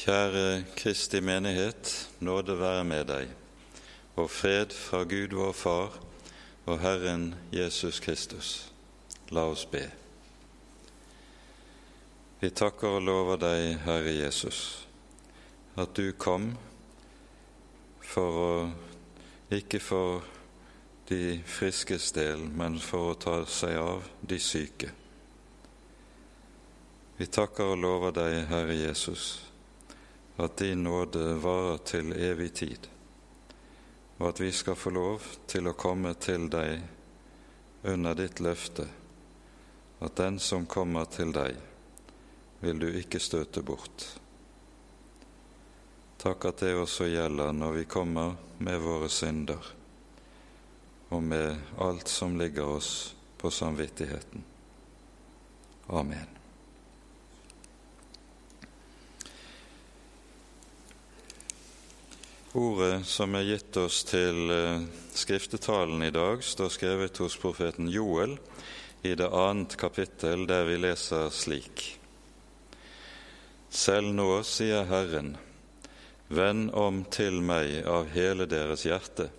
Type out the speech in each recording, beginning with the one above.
Kjære Kristi menighet, nåde være med deg, og fred fra Gud vår Far og Herren Jesus Kristus. La oss be. Vi takker og lover deg, Herre Jesus, at du kom for å ikke for de friskes del, men for å ta seg av de syke. Vi takker og lover deg, Herre Jesus, at din nåde varer til evig tid, og at vi skal få lov til å komme til deg under ditt løfte, at den som kommer til deg, vil du ikke støte bort. Takk at det også gjelder når vi kommer med våre synder og med alt som ligger oss på samvittigheten. Amen. Ordet som er gitt oss til eh, skriftetalen i dag, står skrevet hos profeten Joel i det annet kapittel, der vi leser slik. Selv nå, sier Herren, vend om til meg av hele deres hjerte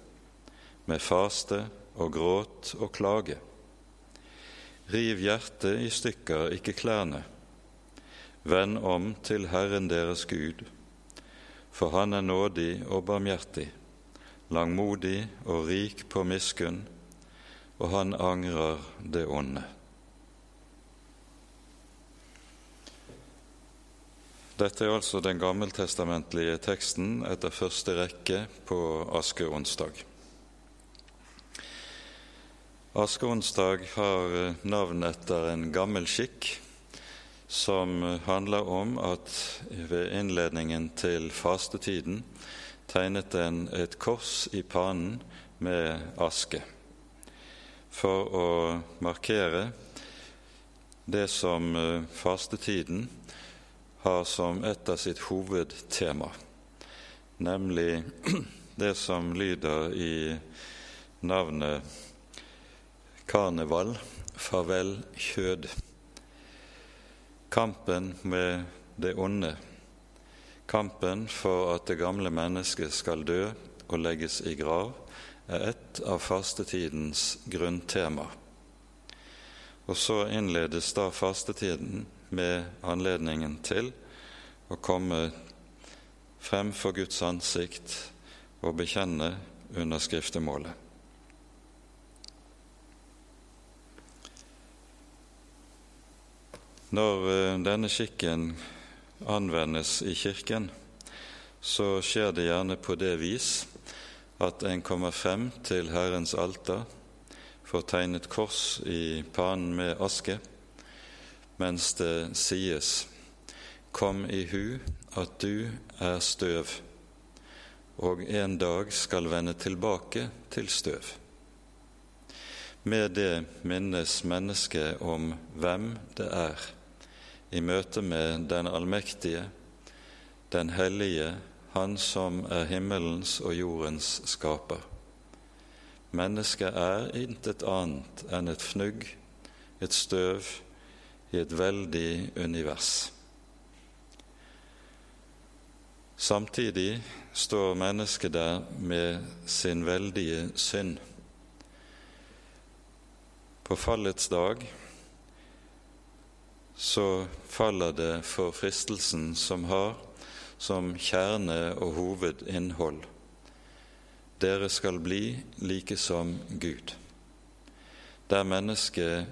med faste og gråt og klage. Riv hjertet i stykker, ikke klærne. Vend om til Herren deres Gud, for Han er nådig og barmhjertig, langmodig og rik på miskunn, og han angrer det onde. Dette er altså den gammeltestamentlige teksten etter første rekke på askeonsdag. Askeonsdag har eh, navn etter en gammel skikk som handler om at ved innledningen til fastetiden tegnet en et kors i panen med aske for å markere det som eh, fastetiden har som et av sitt hovedtema, nemlig det som lyder i navnet karneval, farvel kjød. Kampen med det onde, kampen for at det gamle mennesket skal dø og legges i grav, er et av fastetidens grunntema. Og så innledes da fastetiden med anledningen til å komme frem for Guds ansikt og bekjenne under skriftemålet. Når eh, denne skikken anvendes i Kirken, så skjer det gjerne på det vis at en kommer frem til Herrens alter, får tegnet kors i panen med aske, mens det sies:" Kom i hu at du er støv, og en dag skal vende tilbake til støv. Med det minnes mennesket om hvem det er i møte med den allmektige, den hellige, Han som er himmelens og jordens skaper. Mennesket er intet annet enn et fnugg, et støv i et veldig univers. Samtidig står mennesket der med sin veldige synd. På fallets dag så faller det for fristelsen som har som kjerne og hovedinnhold dere skal bli like som Gud. Der mennesket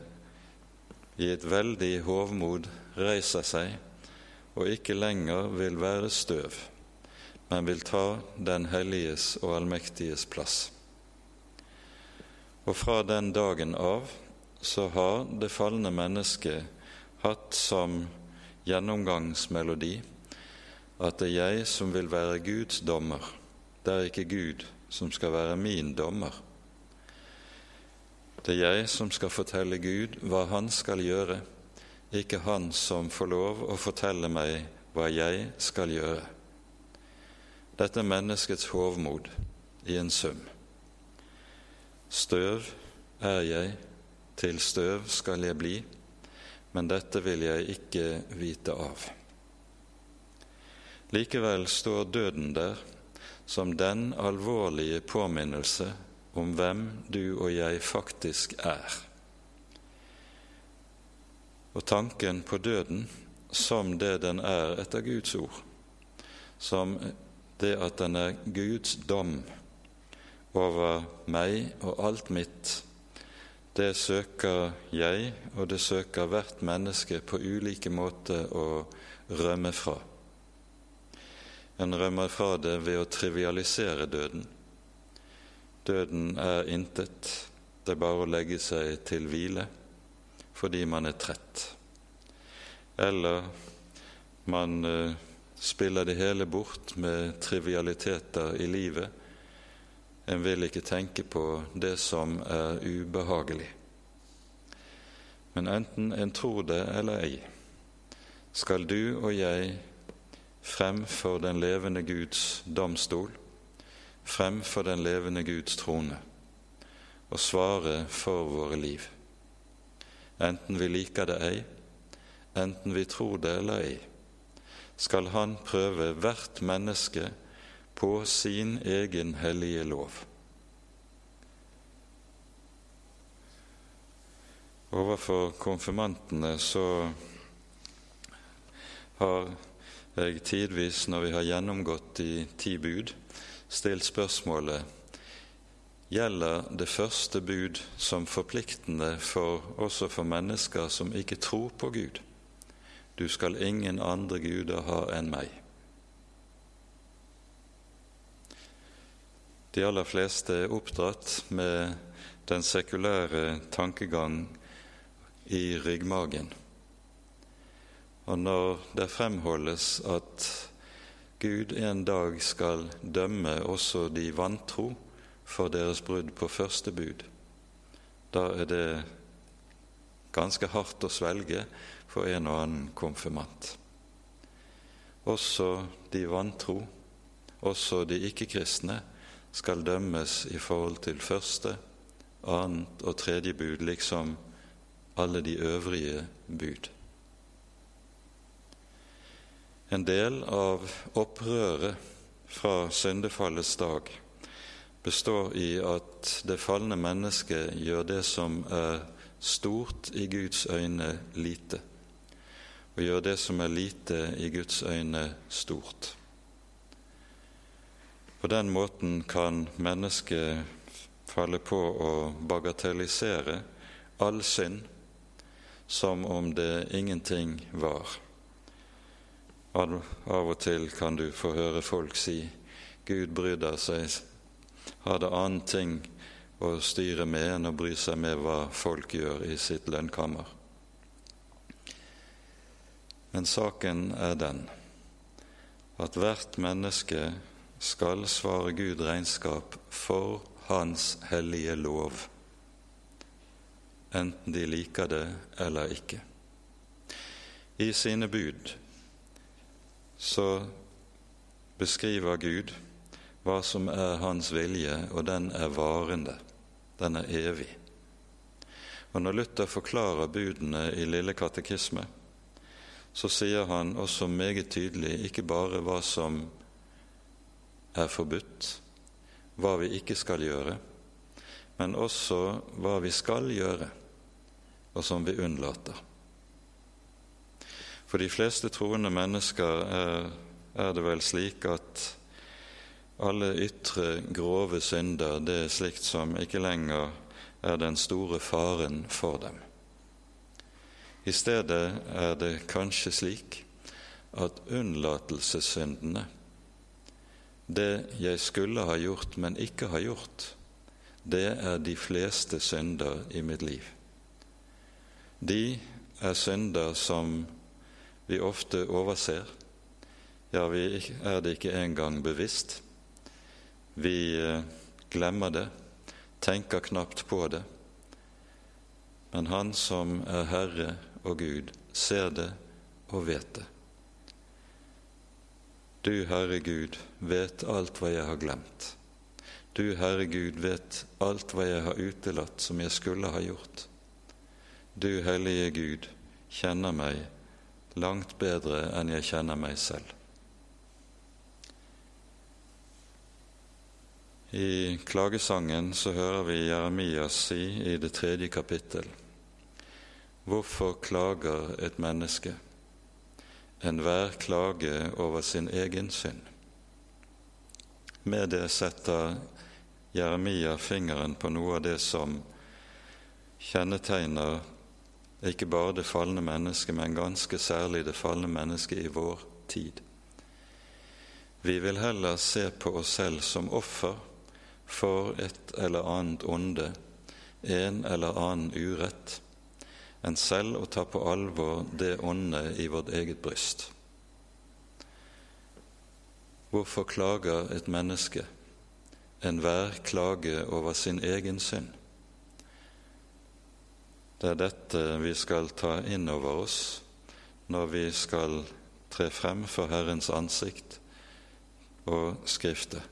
i et veldig hovmod reiser seg og ikke lenger vil være støv, men vil ta Den helliges og allmektiges plass. Og fra den dagen av så har det falne mennesket hatt som gjennomgangsmelodi at det er jeg som vil være Guds dommer, det er ikke Gud som skal være min dommer. Det er jeg som skal fortelle Gud hva Han skal gjøre, ikke Han som får lov å fortelle meg hva jeg skal gjøre. Dette er menneskets hovmod i en sum. Støv er jeg, til støv skal jeg bli men dette vil jeg ikke vite av. Likevel står døden der som den alvorlige påminnelse om hvem du og jeg faktisk er. Og tanken på døden som det den er etter Guds ord, som det at den er Guds dom over meg og alt mitt, det søker jeg, og det søker hvert menneske på ulike måter å rømme fra. En rømmer fra det ved å trivialisere døden. Døden er intet, det er bare å legge seg til hvile fordi man er trett. Eller man uh, spiller det hele bort med trivialiteter i livet. En vil ikke tenke på det som er ubehagelig. Men enten en tror det eller ei, skal du og jeg frem for den levende Guds domstol, frem for den levende Guds trone, og svare for våre liv. Enten vi liker det ei, enten vi tror det eller ei, skal Han prøve hvert menneske på sin egen hellige lov. Overfor konfirmantene så har jeg tidvis, når vi har gjennomgått de ti bud, stilt spørsmålet gjelder det første bud som forpliktende for, også for mennesker som ikke tror på Gud. Du skal ingen andre guder ha enn meg. De aller fleste er oppdratt med den sekulære tankegang i ryggmagen. Og når det fremholdes at Gud en dag skal dømme også de vantro for deres brudd på første bud, da er det ganske hardt å svelge for en og annen konfirmant. Også de vantro, også de ikke-kristne, skal dømmes i forhold til første, annet og tredje bud, liksom alle de øvrige bud. En del av opprøret fra syndefallets dag består i at det falne mennesket gjør det som er stort i Guds øyne, lite, og gjør det som er lite i Guds øyne, stort. På den måten kan mennesket falle på å bagatellisere all synd som om det ingenting var. Av og til kan du få høre folk si Gud bryr seg, har det annen ting å styre med enn å bry seg med hva folk gjør i sitt lønnkammer. Men saken er den at hvert menneske skal svare Gud regnskap for Hans hellige lov, enten de liker det eller ikke. I sine bud så beskriver Gud hva som er Hans vilje, og den er varende, den er evig. Og Når Luther forklarer budene i Lille katekisme, så sier han også meget tydelig ikke bare hva som er forbudt, hva vi ikke skal gjøre, men også hva vi skal gjøre, og som vi unnlater. For de fleste troende mennesker er, er det vel slik at alle ytre, grove synder det er slikt som ikke lenger er den store faren for dem. I stedet er det kanskje slik at unnlatelsessyndene, det jeg skulle ha gjort, men ikke har gjort, det er de fleste synder i mitt liv. De er synder som vi ofte overser. Ja, vi er det ikke engang bevisst. Vi eh, glemmer det, tenker knapt på det. Men Han som er Herre og Gud, ser det og vet det. Du, Herre Gud, vet alt hva jeg har glemt. Du, Herre Gud, vet alt hva jeg har utelatt som jeg skulle ha gjort. Du, Hellige Gud, kjenner meg langt bedre enn jeg kjenner meg selv. I klagesangen så hører vi Jeremias si i det tredje kapittel.: Hvorfor klager et menneske? Enhver klage over sin egen synd. Med det setter Jeremia fingeren på noe av det som kjennetegner ikke bare det falne mennesket, men ganske særlig det falne mennesket i vår tid. Vi vil heller se på oss selv som offer for et eller annet onde, en eller annen urett, enn selv å ta på alvor det åndet i vårt eget bryst. Hvorfor klager et menneske enhver klage over sin egen synd? Det er dette vi skal ta inn over oss når vi skal tre frem for Herrens ansikt og Skriftet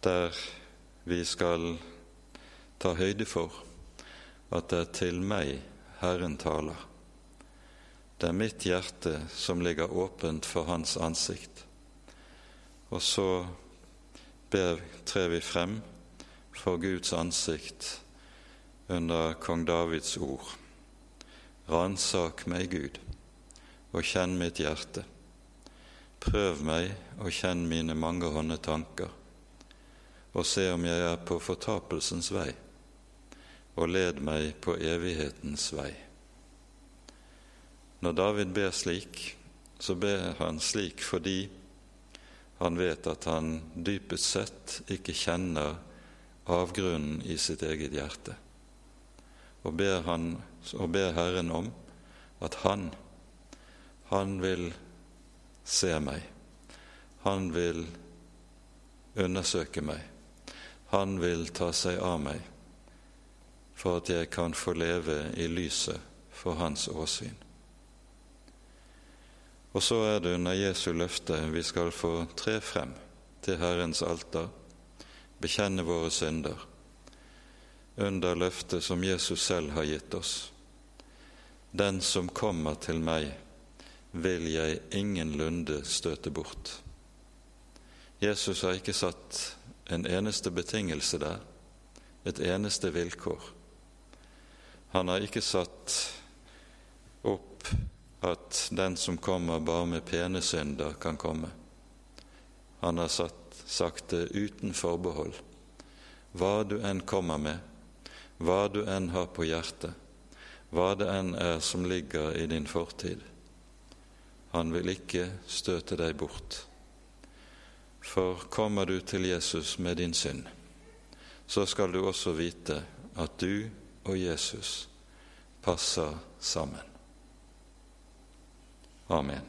der vi skal ta høyde for at det er til meg Herren taler. Det er mitt hjerte som ligger åpent for Hans ansikt. Og så ber, trer vi frem for Guds ansikt under kong Davids ord. Ransak meg, Gud, og kjenn mitt hjerte. Prøv meg og kjenn mine mangehånde tanker og se om jeg er på fortapelsens vei, og led meg på evighetens vei. Når David ber slik, så ber han slik fordi han vet at han dypest sett ikke kjenner avgrunnen i sitt eget hjerte, og ber, han, og ber Herren om at han, han vil se meg, han vil undersøke meg, han vil ta seg av meg for at jeg kan få leve i lyset for Hans åsyn. Og så er det under Jesu løfte vi skal få tre frem til Herrens alter, bekjenne våre synder, under løftet som Jesus selv har gitt oss. Den som kommer til meg, vil jeg ingenlunde støte bort. Jesus har ikke satt en eneste betingelse der, et eneste vilkår. Han har ikke satt opp at den som kommer bare med pene synder, kan komme. Han har satt, sagt det uten forbehold. Hva du enn kommer med, hva du enn har på hjertet, hva det enn er som ligger i din fortid. Han vil ikke støte deg bort. For kommer du til Jesus med din synd, så skal du også vite at du og Jesus passer sammen. Amen.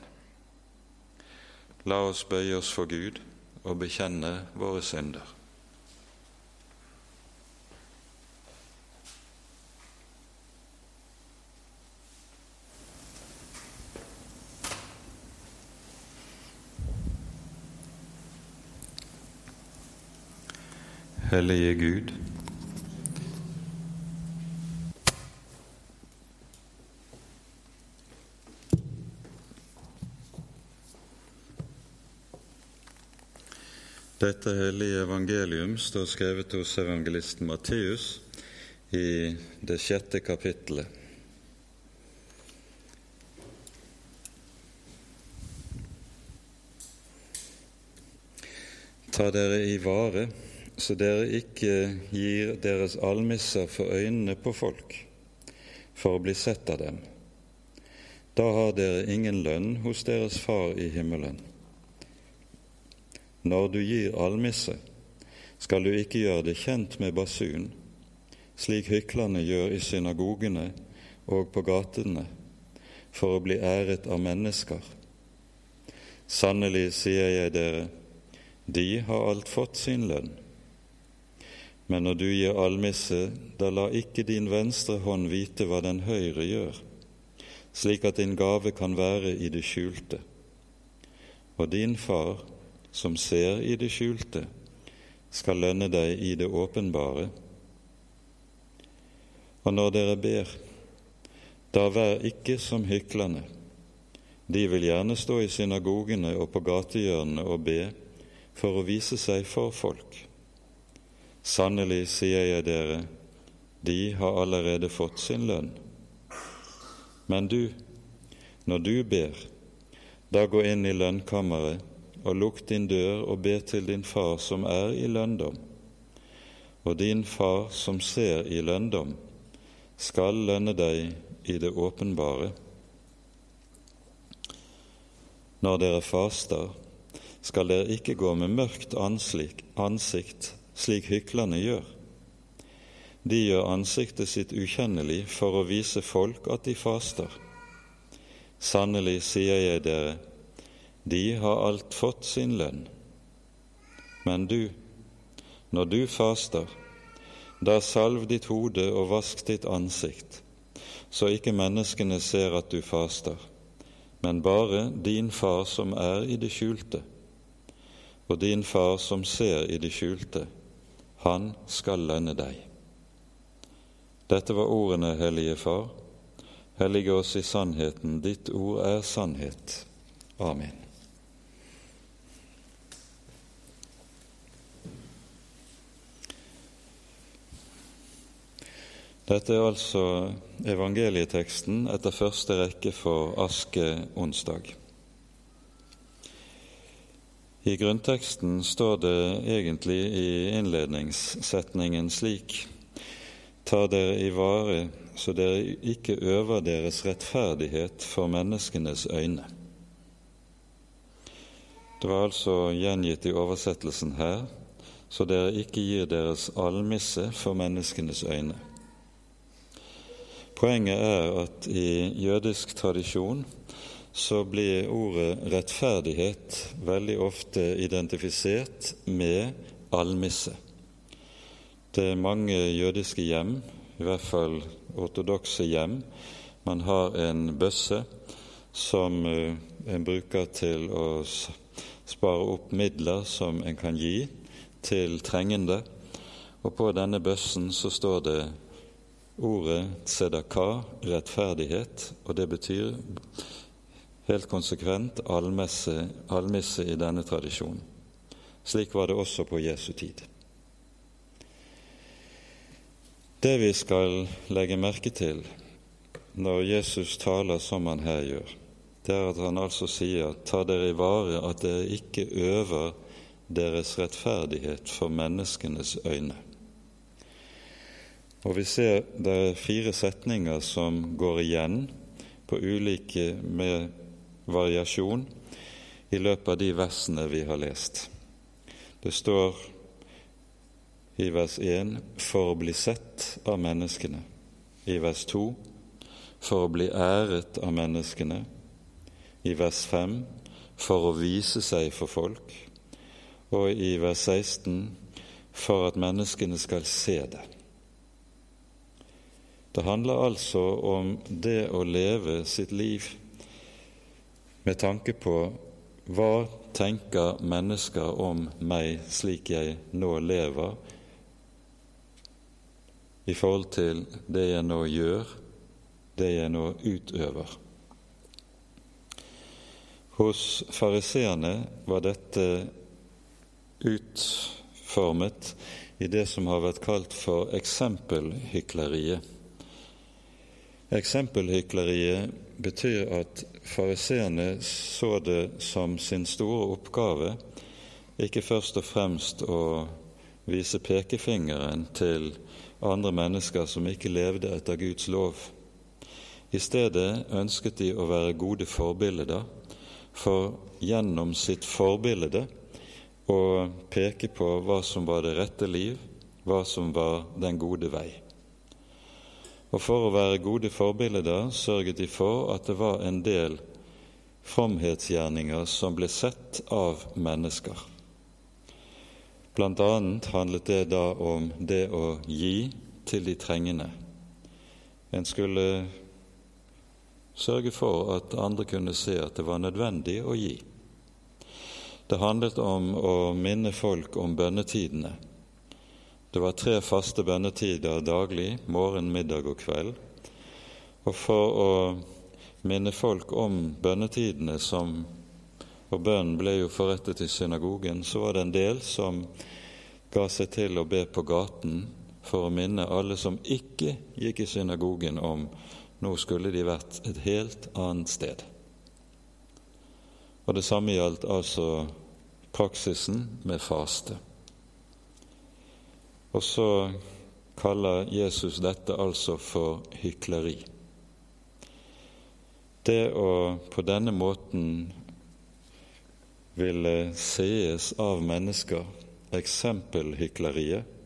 La oss bøye oss for Gud og bekjenne våre synder. Hellige Gud. Dette hellige evangelium står skrevet hos evangelisten Matteus i det sjette kapittelet. Ta dere i vare så dere ikke gir deres almisser for øynene på folk, for å bli sett av dem. Da har dere ingen lønn hos deres Far i himmelen. Når du gir almisse, skal du ikke gjøre det kjent med basun, slik hyklerne gjør i synagogene og på gatene, for å bli æret av mennesker. Sannelig sier jeg dere, de har alt fått sin lønn. Men når du gir almisse, da la ikke din venstre hånd vite hva den høyre gjør, slik at din gave kan være i det skjulte. Og din far, som ser i det skjulte, skal lønne deg i det åpenbare. Og når dere ber, da vær ikke som hyklerne. De vil gjerne stå i synagogene og på gatehjørnene og be for å vise seg for folk. Sannelig sier jeg dere, de har allerede fått sin lønn. Men du, når du ber, da gå inn i lønnkammeret og lukk din dør og be til din far som er i lønndom. Og din far som ser i lønndom, skal lønne deg i det åpenbare. Når dere faster, skal dere ikke gå med mørkt ansikt, slik hyklerne gjør. De gjør ansiktet sitt ukjennelig for å vise folk at de faster. Sannelig sier jeg dere, de har alt fått sin lønn. Men du, når du faster, da salv ditt hode og vask ditt ansikt, så ikke menneskene ser at du faster, men bare din far som er i det skjulte og din far som ser i det skjulte, han skal lønne deg. Dette var ordene, Hellige Far. Hellige oss i sannheten. Ditt ord er sannhet. Amen. Dette er altså evangelieteksten etter første rekke for askeonsdag. I grunnteksten står det egentlig i innledningssetningen slik Ta dere i vare så dere ikke øver deres rettferdighet for menneskenes øyne. Det var altså gjengitt i oversettelsen her så dere ikke gir deres almisse for menneskenes øyne. Poenget er at i jødisk tradisjon så blir ordet rettferdighet veldig ofte identifisert med almisse. Det er mange jødiske hjem, i hvert fall ortodokse hjem, man har en bøsse som eh, en bruker til å spare opp midler som en kan gi til trengende. Og på denne bøssen så står det ordet tzedaka, rettferdighet, og det betyr helt konsekvent allmesse, allmisse i denne tradisjonen. Slik var det også på Jesu tid. Det vi skal legge merke til når Jesus taler som han her gjør, det er at han altså sier ta dere i vare at dere ikke øver deres rettferdighet for menneskenes øyne. Og Vi ser det er fire setninger som går igjen på ulike med variasjon i løpet av de versene vi har lest. Det står i vers 1 for å bli sett av menneskene. I vers 2 for å bli æret av menneskene. I vers 5 for å vise seg for folk. Og i vers 16 for at menneskene skal se det. Det handler altså om det å leve sitt liv med tanke på hva tenker mennesker om meg slik jeg nå lever, i forhold til det jeg nå gjør, det jeg nå utøver. Hos fariseerne var dette utformet i det som har vært kalt for eksempelhykleriet. Eksempelhykleriet betyr at fariseerne så det som sin store oppgave ikke først og fremst å vise pekefingeren til andre mennesker som ikke levde etter Guds lov. I stedet ønsket de å være gode forbilder, for gjennom sitt forbilde å peke på hva som var det rette liv, hva som var den gode vei. Og for å være gode forbilder sørget de for at det var en del fromhetsgjerninger som ble sett av mennesker. Blant annet handlet det da om det å gi til de trengende. En skulle sørge for at andre kunne se at det var nødvendig å gi. Det handlet om å minne folk om bønnetidene det var tre faste bønnetider daglig, morgen, middag og kveld. Og for å minne folk om bønnetidene som Og bønnen ble jo forrettet i synagogen. Så var det en del som ga seg til å be på gaten for å minne alle som ikke gikk i synagogen, om nå skulle de vært et helt annet sted. Og Det samme gjaldt altså praksisen med faste. Og så kaller Jesus dette altså for hykleri. Det å på denne måten ville sees av mennesker, eksempelhykleriet,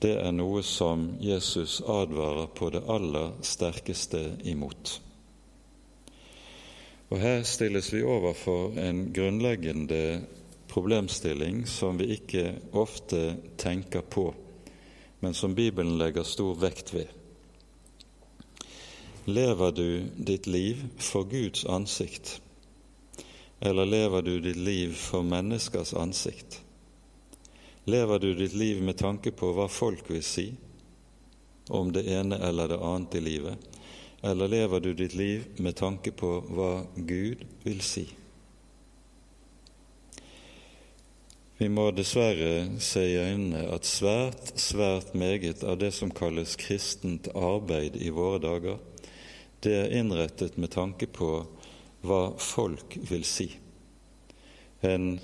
det er noe som Jesus advarer på det aller sterkeste imot. Og Her stilles vi overfor en grunnleggende problemstilling som vi ikke ofte tenker på, men som Bibelen legger stor vekt ved. Lever du ditt liv for Guds ansikt, eller lever du ditt liv for menneskers ansikt? Lever du ditt liv med tanke på hva folk vil si om det ene eller det annet i livet, eller lever du ditt liv med tanke på hva Gud vil si? Vi må dessverre se i øynene at svært, svært meget av det som kalles kristent arbeid i våre dager, det er innrettet med tanke på hva folk vil si. En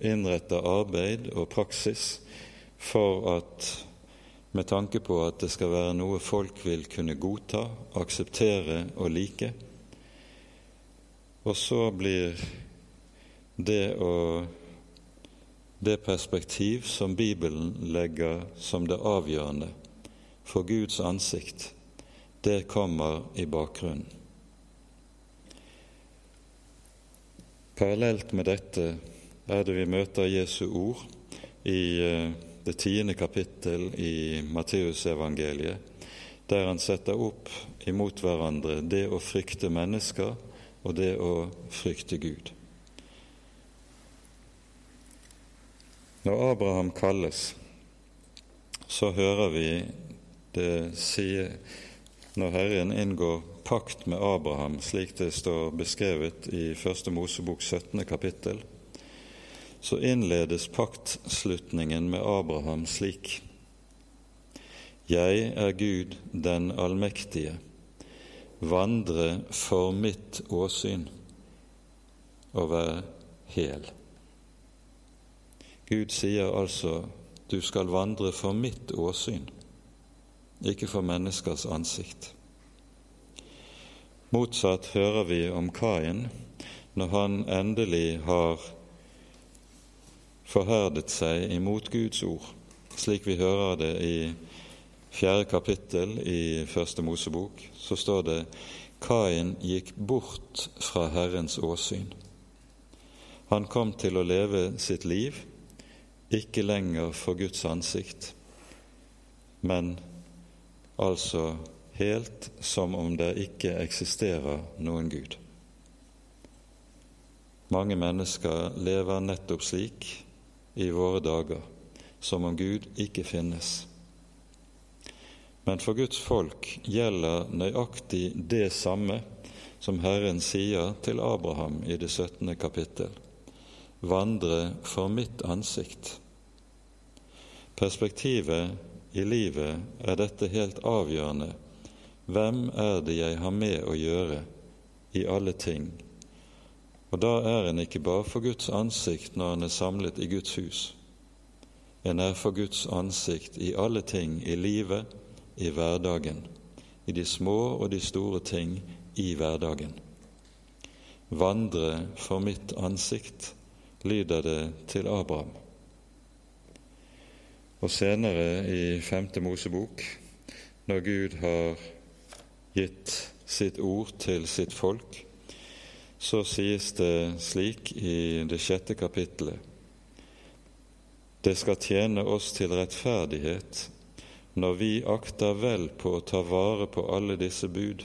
innretter arbeid og praksis for at med tanke på at det skal være noe folk vil kunne godta, akseptere og like. Og så blir det å det perspektiv som Bibelen legger som det avgjørende for Guds ansikt, det kommer i bakgrunnen. Parallelt med dette er det vi møter Jesu ord i eh, det tiende kapittel i Matteusevangeliet, der han setter opp imot hverandre det å frykte mennesker og det å frykte Gud. Når Abraham kalles, så hører vi det sier når Herren inngår pakt med Abraham, slik det står beskrevet i Første Mosebok 17. kapittel, så innledes paktslutningen med Abraham slik. Jeg er Gud den allmektige, vandre for mitt åsyn og være hel. Gud sier altså du skal vandre for mitt åsyn, ikke for menneskers ansikt. Motsatt hører vi om Kain når han endelig har forherdet seg imot Guds ord, slik vi hører det i fjerde kapittel i Første Mosebok, så står det Kain gikk bort fra Herrens åsyn. Han kom til å leve sitt liv ikke lenger for Guds ansikt, men altså helt som om det ikke eksisterer noen Gud. Mange mennesker lever nettopp slik i våre dager, som om Gud ikke finnes. Men for Guds folk gjelder nøyaktig det samme som Herren sier til Abraham i det 17. kapittel vandre for mitt ansikt. Perspektivet i livet er dette helt avgjørende. Hvem er det jeg har med å gjøre i alle ting? Og da er en ikke bare for Guds ansikt når en er samlet i Guds hus. En er for Guds ansikt i alle ting i livet, i hverdagen, i de små og de store ting i hverdagen. Vandre for mitt ansikt lyder det til Abraham. Og senere i Femte Mosebok, når Gud har gitt sitt ord til sitt folk, så sies det slik i det sjette kapittelet Det skal tjene oss til rettferdighet når vi akter vel på å ta vare på alle disse bud,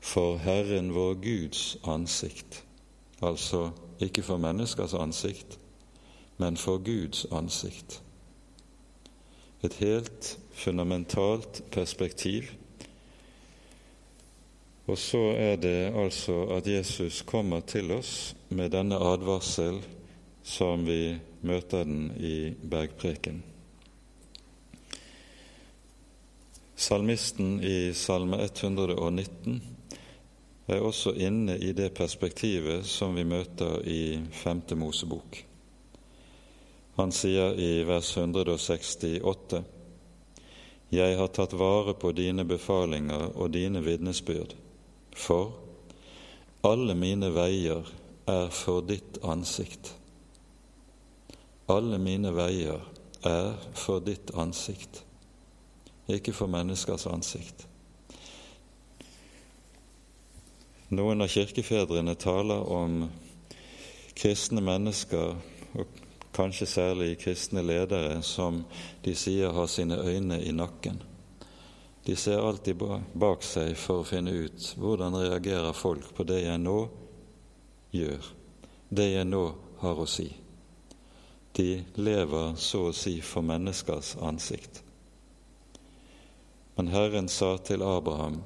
for Herren vår Guds ansikt, altså ikke for menneskers ansikt, men for Guds ansikt. Et helt fundamentalt perspektiv. Og så er det altså at Jesus kommer til oss med denne advarsel som vi møter den i bergpreken. Salmisten i Salme 119 er også inne i det perspektivet som vi møter i Femte Mosebok. Han sier i vers 168.: Jeg har tatt vare på dine befalinger og dine vitnesbyrd, for alle mine veier er for ditt ansikt. Alle mine veier er for ditt ansikt, ikke for menneskers ansikt. Noen av kirkefedrene taler om kristne mennesker, og kanskje særlig kristne ledere, som de sier har sine øyne i nakken. De ser alltid bak seg for å finne ut hvordan reagerer folk på det jeg nå gjør, det jeg nå har å si. De lever så å si for menneskers ansikt. Men Herren sa til Abraham,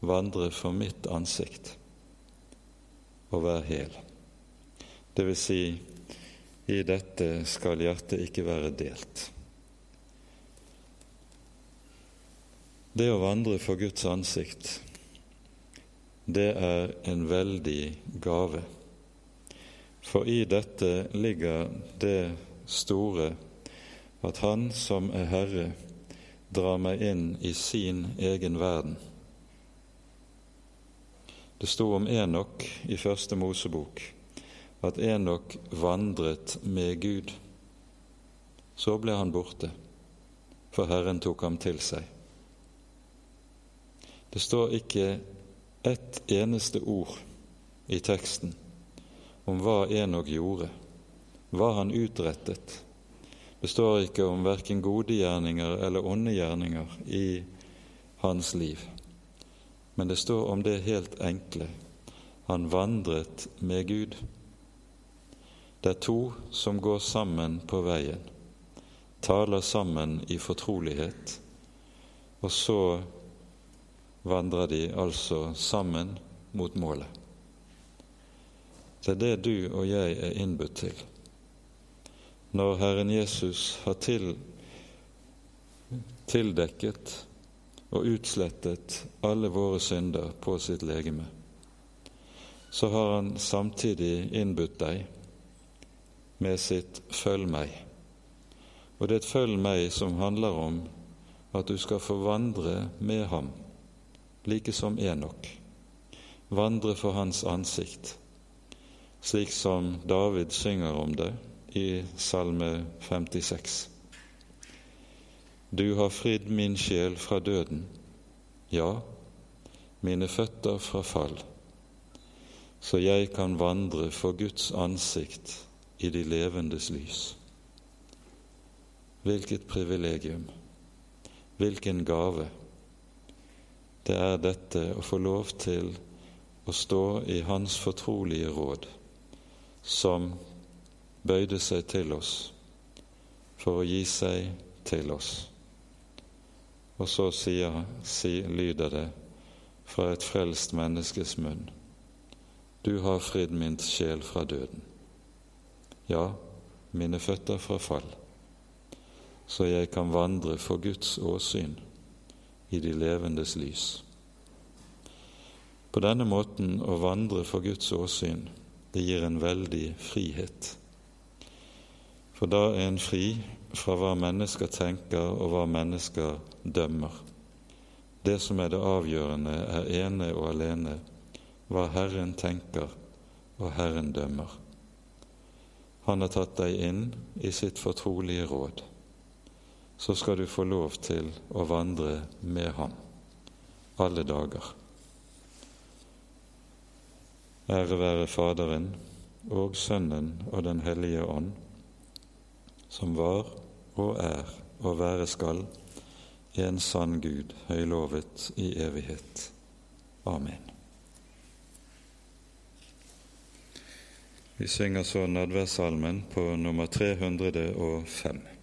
vandre for mitt ansikt og være hel. Det vil si, i dette skal hjertet ikke være delt. Det å vandre for Guds ansikt, det er en veldig gave. For i dette ligger det store at Han som er Herre, drar meg inn i sin egen verden. Det sto om Enok i Første Mosebok at Enok vandret med Gud. Så ble han borte, for Herren tok ham til seg. Det står ikke ett eneste ord i teksten om hva Enok gjorde, hva han utrettet. Det står ikke om verken gode gjerninger eller onde gjerninger i hans liv, men det står om det helt enkle han vandret med Gud. Det er to som går sammen på veien, taler sammen i fortrolighet, og så vandrer de altså sammen mot målet. Det er det du og jeg er innbudt til. Når Herren Jesus har til, tildekket og utslettet alle våre synder på sitt legeme, så har han samtidig innbudt deg med sitt 'følg meg'. Og det er et 'følg meg' som handler om at du skal få vandre med ham, like som Enok. Vandre for hans ansikt slik som David synger om det i Salme 56. Du har fridd min sjel fra døden, ja, mine føtter fra fall, så jeg kan vandre for Guds ansikt i de levendes lys. Hvilket privilegium, hvilken gave det er dette å få lov til å stå i Hans fortrolige råd som bøyde seg til oss for å gi seg til oss. Og så sier, si, lyder det fra et frelst menneskes munn. Du har fridd min sjel fra døden. Ja, mine føtter fra fall, så jeg kan vandre for Guds åsyn i de levendes lys. På denne måten å vandre for Guds åsyn det gir en veldig frihet. For da er en fri fra hva mennesker tenker og hva mennesker dømmer. Det som er det avgjørende, er ene og alene hva Herren tenker og Herren dømmer. Han har tatt deg inn i sitt fortrolige råd. Så skal du få lov til å vandre med ham alle dager. Ære være Faderen og Sønnen og Den hellige ånd, som var og er og være skal, en sann Gud, høylovet i evighet. Amen. Vi synger så nadværsalmen på nummer 305.